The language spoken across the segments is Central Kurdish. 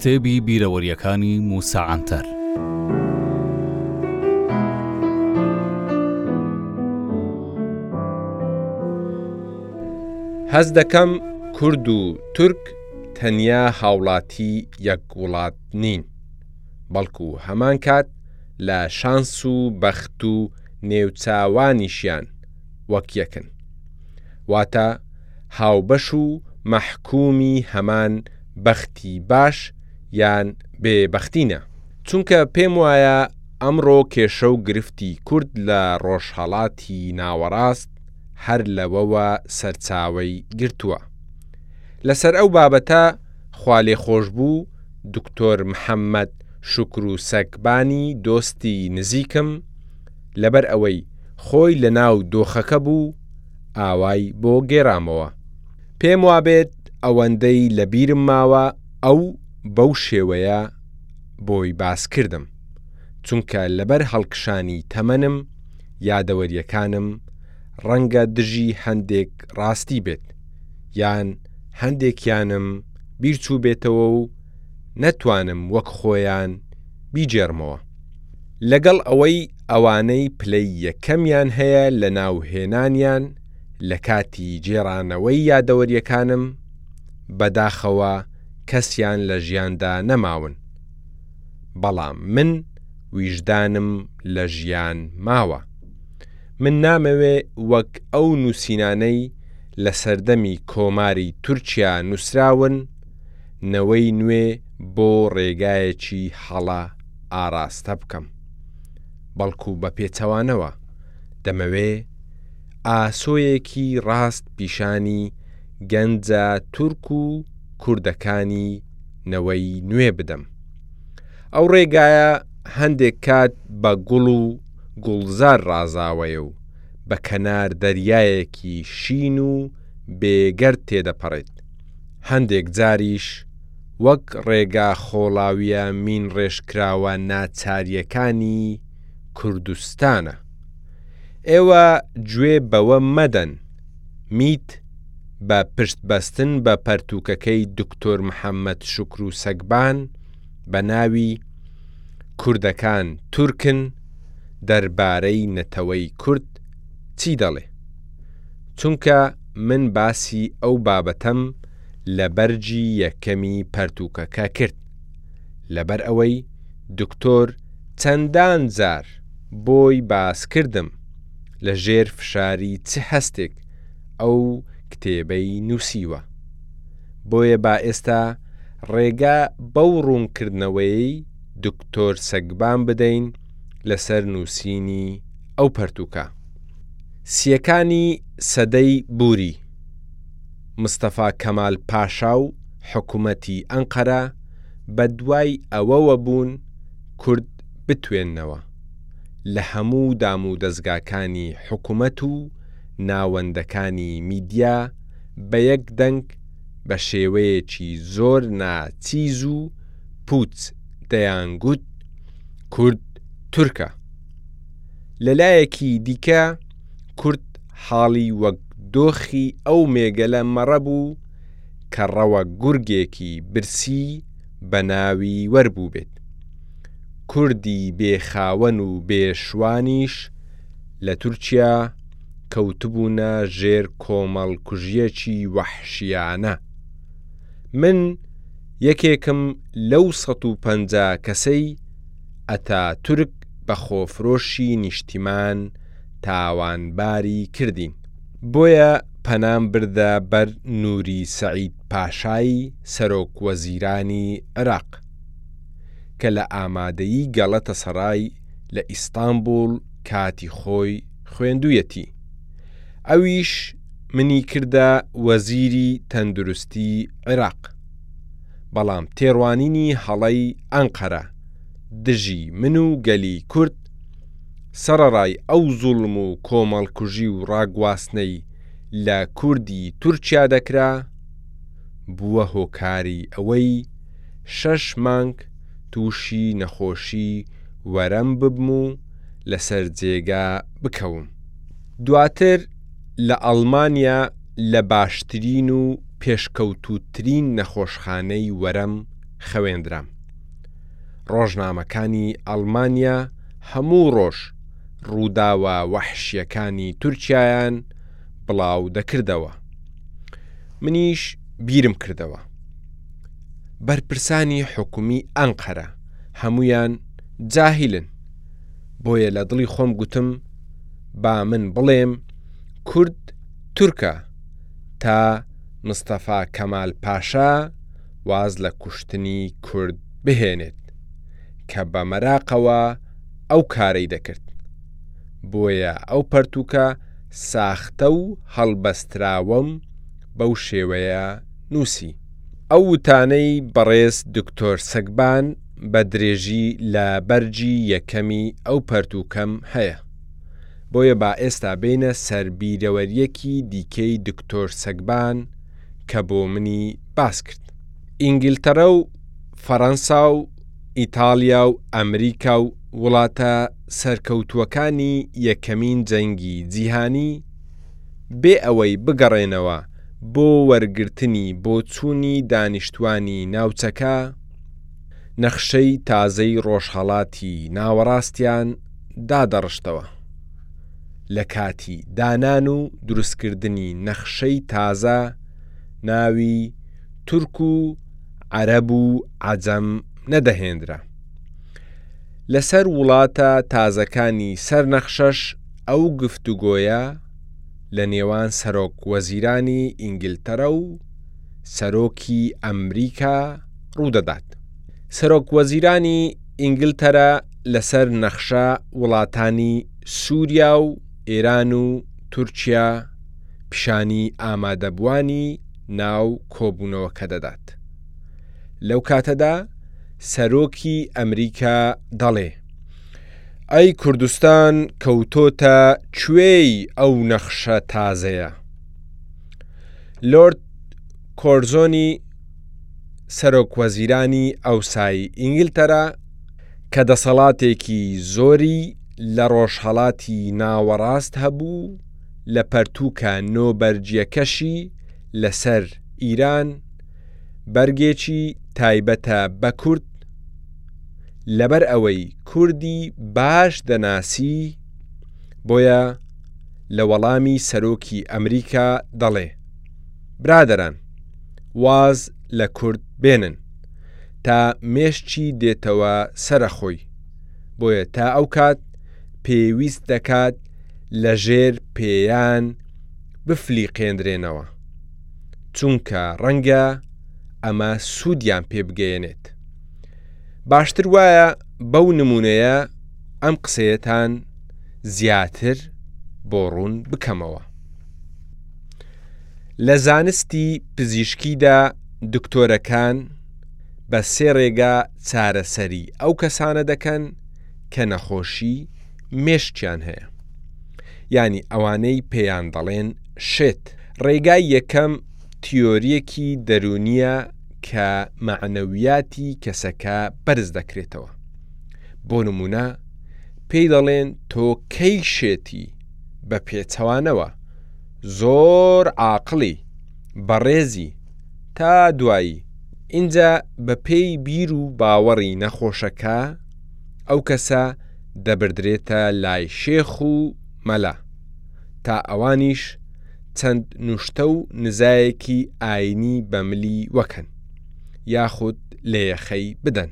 کتێبی بیرەوەریەکانی موسا عەنتەر هەز دەکەم کورد و تورک تەنیا هاوڵاتی یەک وڵات نین بەڵکو هەمان کات لە شانس و بەخت و نێوچوانیشیان وەک یەکن واتە هاوبەش و مەحکومی هەمان بەختی باش یان بێ بەختینە چونکە پێم وایە ئەمڕۆ کێشە و گرفتی کورد لە ڕۆژهەڵاتی ناوەڕاست هەر لەوەوە سەرچاوەی گرتووە لەسەر ئەو بابەتە خوالێخۆشبوو دکتۆر محەممەد شکر و سەگبانی دۆستی نزیکم لەبەر ئەوەی خۆی لە ناو دۆخەکە بوو ئاوای بۆ گێرامەوە پێم وابێت ئەوەندەی لە بیرم ماوە ئەو بەو شێوەیە بۆی باس کردم چونکە لەبەر هەڵکشانی تەمەنم یادەوەریەکانم ڕەنگە دژی هەندێک ڕاستی بێت یان هەندێکیانم بیرچوو بێتەوە و نەتوانم وەک خۆیان بیجێڕمەوە. لەگەڵ ئەوەی ئەوانەی پلەی یەکەمیان هەیە لەناو هێنانیان لەکاتی گێڕانەوەی یادەوەریەکانم بەداخەوە کەسیان لە ژیاندا نەماون بەڵام من ویژدانم لە ژیان ماوە من نامەوێ وەک ئەو نوسینانەی لە سەردەمی کۆماری تورکیا نوسراون نەوەی نوێ بۆ ڕێگایەکی هەڵە ئاراستە بکەم، بەڵکو بە پێچەوانەوە، دەمەوێ ئاسۆیەکی ڕاست پیشانی گەنجە تورک و کوردەکانی نەوەی نوێ بدەم. ئەو ڕێگایە هەندێک کات بە گوڵ و گوڵزار ڕازاوەیە و بە کەنار دەریایەکی شین و بێگەرد تێدەپەڕێت. هەندێک جاریش وەک ڕێگا خۆڵاویە مینڕێژکراوە ناچاریەکانی کوردستانە. ئێوە گوێ بەوە مەدەن میت بە پشت بەستن بە پەرتووکەکەی دکتۆر محەمەد شوکرو سەگبان بە ناوی، کوردەکان تورکن، دەربارەی نەتەوەی کورد چی دەڵێ؟ چونکە، من باسی ئەو بابەتەم لە بەرگی یەکەمی پەرتووکەکە کرد، لەبەر ئەوەی دکتۆر چەندان جار بۆی باس کردم لە ژێر فشاری چ هەستێک ئەو کتێبەی نووسیوە. بۆیە با ئێستا ڕێگە بەو ڕوونکردنەوەیەی دکتۆر سەگبان بدەین لەسەر نووسینی ئەو پەرتووکە. سییەکانی سەدەی بووری، مستەفا کەمال پاشا و حکومەتی ئەنقەرە بە دوای ئەوەوە بوون کورد بتوێننەوە لە هەموو دامودەزگاکانی حکومەت و ناوەندەکانی میدیا بە یەک دەنگ بە شێوەیەکی زۆر ناچیز و پووچ دەیانگوت کورد تورکە. لەلایەکی دیکە کورد حاڵی وەک دۆخی ئەو مێگەلە مەڕە بوو کە ڕەوە گورگێکی برسی بە ناوی وەربووبێت کوردی بێ خاوەن و بێ شوانیش لە تورکیا کەوتبوونە ژێر کۆمەڵکوژیەکی وەحشیانە من یەکێکم لەو سەد و پەنجا کەسەی ئەتاتورک بە خۆفرۆشی نیشتیمان تاوانباری کردین. بۆیە پەنام بردە بەر نوری سەعید پاشای سەرۆک وەزیرانی عێراق کە لە ئامادەی گەڵەتەسەڕای لە ئیستانبوڵ کاتی خۆی خوێندویەتی ئەویش منی کردە وەزیری تەندروستی عێراق. بەڵام تێڕوانینی هەڵەی ئەنقەرە دژی من و گەلی کورد سەڕەڕای ئەو زوڵم و کۆمەڵکوژی و ڕاگواستنەی لە کوردی تورکیا دەکرا بووە هۆکاری ئەوەی شەش مانگ تووشی نەخۆشی وەرەم ببم و لەسەر جێگا بکەوم. دواتر لە ئەڵمانیا لە باشترین و پێشکەوتووترین نەخۆشخانەی وەرەم خەوێندرام. ڕۆژنامەکانی ئەڵمانیا هەموو ڕۆژ ڕووداوە وەحشییەکانی تورکیایان بڵاو دەکردەوە. منیش بیرم کردەوە. بەرپرسانی حکومی ئەنقەرە هەموویان جاهیلن. بۆیە لە دڵی خۆم گوتم، با من بڵێم کورد تورکە تا مستەفا کەمال پاشا واز لە کوشتنی کورد بهێنێت کە بە مەراقەوە ئەو کارەی دەکرد بۆیە ئەو پەرتوکە ساختە و هەڵبەستراوەم بەو شێوەیە نووسی ئەو وتانەی بەڕێز دکتۆر سەگبان بە درێژی لە بەرگی یەکەمی ئەو پەرتووکەم هەیە. بۆیە با ئێستا بێینە سەر بیرەوەریەکی دیکەی دکتۆر سەگبان کە بۆ منی باس کرد. ئینگلتەرا و فەرەنسا و ئیتاڵیا و ئەمریکا و وڵاتە سەرکەوتووەکانی یەکەمین جەنگی جیهانی بێ ئەوەی بگەڕێنەوە بۆ وەرگرتنی بۆچوونی دانیشتوانی ناوچەکە نەخشەی تازەی ڕۆژهەڵاتی ناوەڕاستیان دادەڕشتەوە لە کاتی دانان و دروستکردنی نەخشەی تازە ناوی تورک و عەرەب و عەجەم نەدەهێنرا لەسەر وڵاتە تازەکانی سەر نەخشەش ئەو گفتوگۆیە لە نێوان سەرۆک وەزیرانی ئینگلتەرە و سەرۆکی ئەمریکا ڕوودەدات سەرۆک وەزیرانی ئینگلتەرە لەسەر نەخشە وڵاتانی سووریا و ئێران و تورکیا پیشانی ئامادەبووانی ناو کۆبوونەوەکە دەدات. لەو کاتەدا سەرۆکی ئەمریکا دەڵێ، ئەی کوردستان کەوتۆتە کوێی ئەو نەخشە تازەیە؟ لۆرد کۆرزۆنی سەرۆکوەزیرانی ئەوسای ئینگلتەرا کە دەسەڵاتێکی زۆری لە ڕۆژهەڵاتی ناوەڕاست هەبوو لە پەرتووکە نۆبەرجیەکەشی لەسەر ئیران بەرگێکی تایبەتە بە کورد لەبەر ئەوەی کوردی باش دەناسی بۆیە لە وەڵامی سەرۆکی ئەمریکا دەڵێ برادەران واز لە کورد بێنن تا مێشکی دێتەوە سەرە خۆی بۆیە تا ئەو کات پێویست دەکات لە ژێر پێیان بفلی قێندرێنەوە چونکە ڕەنگە ئەمە سوودیان پێ بگەیەنێت باشتر وایە بەو نمونەیە ئەم قسەیەتان زیاتر بۆ ڕوون بکەمەوە لە زانستی پزیشکیدا دکتۆرەکان بە سێ ڕێگا چارەسەری ئەو کەسانە دەکەن کە نەخۆشی مێشکیان هەیە ینی ئەوانەی پێیان دەڵێن شێت ڕێگای یەکەم تیۆریەکی دەرونیە کە معنەویاتی کەسەکە بەرز دەکرێتەوە بۆ نمونە پێی دەڵێن تۆ کەی شێتی بە پێچەوانەوە زۆر عاقڵی بەڕێزی تا دوایی ئینجا بە پێی بیر و باوەڕی نەخۆشەکە ئەو کەسە دەبردرێتە لای شێخ و مەلا تا ئەوانیش چەند نوشتە و نزایەکی ئاینی بە ملی وەکەن یاخود لە یەخەی بدەن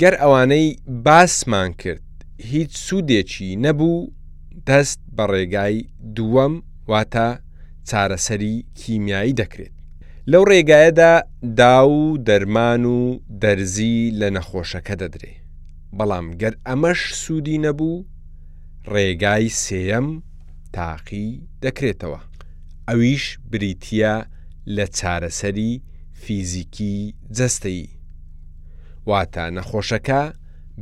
گەر ئەوانەی باسمان کرد هیچ سوودێکی نەبوو دەست بە ڕێگای دووەم واتە چارەسەری کیمیایی دەکرێت لەو ڕێگایەدا داو و دەرمان و دەرزی لە نەخۆشەکە دەدرێ بەڵام گەر ئەمەش سوودی نەبوو ڕێگای سێەم تاقی دەکرێتەوە ئەویش بریتە لە چارەسەری فیزیکی جەستەیی واتە نەخۆشەکە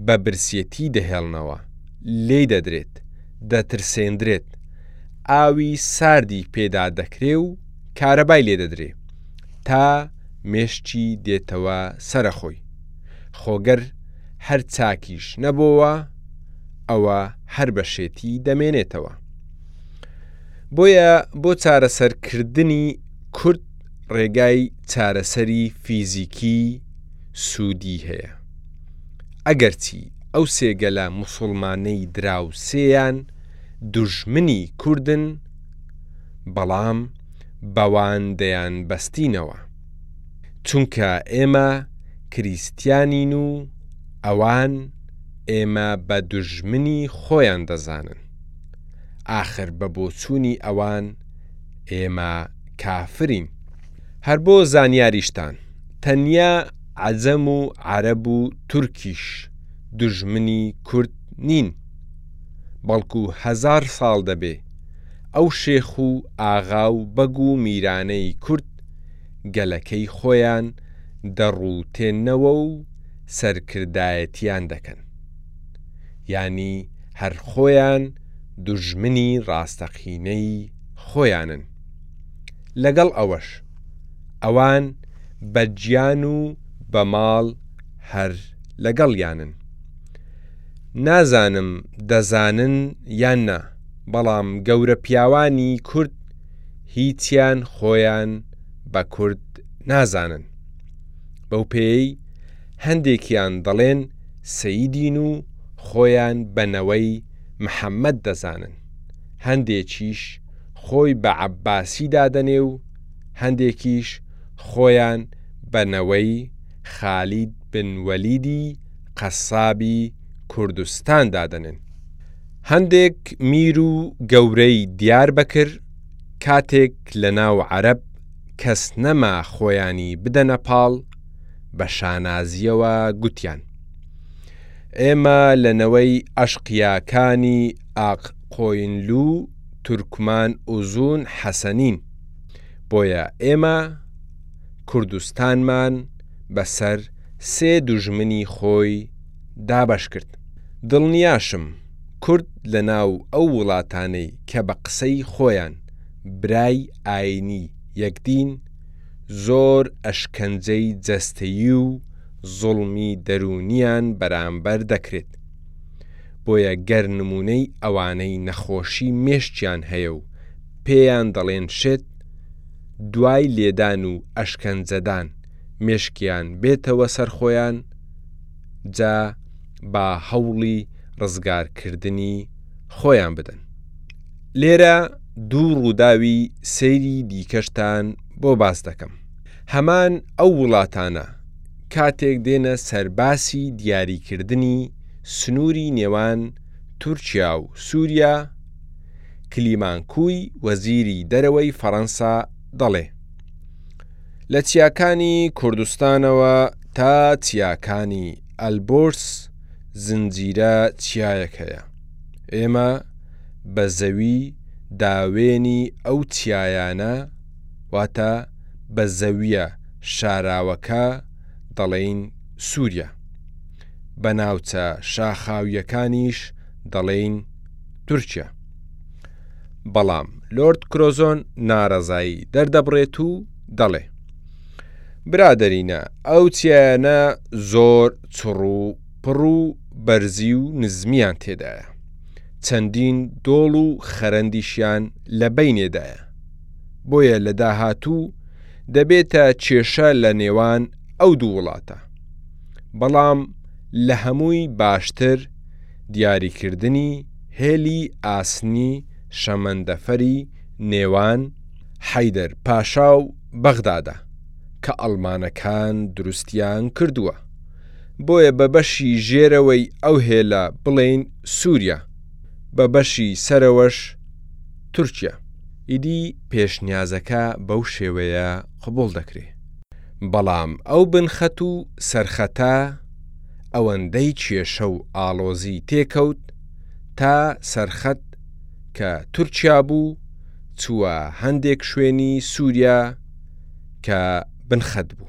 بە برسیەتی دەهێڵنەوە، لێی دەدرێت، دەترسێندرێت، ئاوی ساردی پێدا دەکرێ و کارەبای لێ دەدرێ تا مێشکی دێتەوە سەرە خۆی، خۆ گەر هەر چاکیش نەبۆوە ئەوە هەر بە شێتی دەمێنێتەوە. بۆیە بۆ چارەسەرکردنی کورد ڕێگای چارەسەری فیزیکی سودی هەیە ئەگەرچی ئەو سێ گەلە موسوڵمانەی دراوسێیان دوژمنی کوردن بەڵام بەوان دەیان بەستینەوە چونکە ئێمە کریستیانین و ئەوان ئێمە بە دوژمنی خۆیان دەزانن ئاخر بە بۆچوونی ئەوان ئێمە کافرین هەر بۆ زانیاریشتان تەنیا عەجەم و عەرەب و تورکیش دوژمنی کورد نین بەڵکو هەزار ساڵ دەبێ ئەو شێخ و ئاغا و بەگ و میرانەی کورد گەلەکەی خۆیان دەڕووتێننەوە و سەرکردایەتیان دەکەن یانی هەر خۆیان دوژمنی ڕاستەقینەی خۆیانن لەگەڵ ئەوەش ئەوان بە گیان و بە ماڵ هەر لەگەڵیانن. نازانم دەزانن یان نا، بەڵام گەورە پیاوانی کورد هیچیان خۆیان بە کورد نازانن. بەو پێیەی هەندێکیان دەڵێن سەیدین و خۆیان بە نەوەی محەممەد دەزانن، هەندێکیش خۆی بە عەباسی دادەنێ و هەندێکیش خۆیان بە نەوەی خالید بن وەلیدی قەسابی کوردستان دادەنێن. هەندێک میر و گەورەی دیار بەکر کاتێک لە ناو عەرەب کەس نەما خۆیانی بدەنە پاڵ بە شانازییەوە گوتیان، ئێمە لە نەوەی ئەشقیاکانی ئاق قۆینلوو، تورکمان ئوزون حەسەنین، بۆیە ئێمە کوردستانمان بەسەر سێ دوژمنی خۆی دابەشکرد، دڵنیاشم کورد لەناو ئەو وڵاتانەی کە بە قسەی خۆیان برای ئاینی یەکدین، زۆر ئەشکەنجەی جەستەیی و زوڵمی دەروونیان بەرامبەر دەکرێت. بۆیە گەر نمونەی ئەوانەی نەخۆشی مێشکیان هەیە و پێیان دەڵێن شێت دوای لێدان و ئەشکەنجەدان مێشکیان بێتەوە سەرخۆیان جا با هەوڵی ڕزگارکردنی خۆیان بدەن لێرە دوو ڕووداوی سەیری دیکەشتان بۆ باس دەکەم هەمان ئەو وڵاتانە کاتێک دێنە سەرباسی دیاریکردنی سنوری نێوان تورکیا و سوریا، کلیمانکوی وەزیری دەرەوەی فەرەنسا دەڵێ، لە چیاکانی کوردستانەوە تا چیاکانی ئەلبۆرس زنجیرە چیایەک هەیە، ئێمە بە زەوی داوێنی ئەو چیایانە، واتە، بە زەویە شاراوەکە دەڵێین سوریا بە ناوچە شاخاویەکانیش دەڵێین تورکیا بەڵام لۆرد کرۆزۆن نارەزایی دەردەبڕێت و دەڵێ برادرینە ئەو چیانە زۆر چڕ و پڕ و بەرزی و نزمیان تێدایە چەندین دۆڵ و خەرەندیشیان لە بینێدایە بۆیە لە داهاتوو دەبێتە کێشە لە نێوان ئەو دوو وڵاتە بەڵام لە هەمووی باشتر دیاریکردنی هێلی ئاسنی شەمەندەفەری نێوان حەیدەر پاشا و بەغدادە کە ئەڵمانەکان دروستیان کردووە بۆیە بە بەشی ژێرەوەی ئەو هێلە بڵێین سووریا بە بەشی سەرەوەش تورکیا. ئیدی پێشنیازەکە بەو شێوەیە قبوڵ دەکرێ. بەڵام ئەو بنخەت و سەرخەتە ئەوەندەی کێشە و ئاڵۆزی تێکەوت تا سەرخەت کە تورکیا بوو چووە هەندێک شوێنی سووریا کە بن خەت بوو.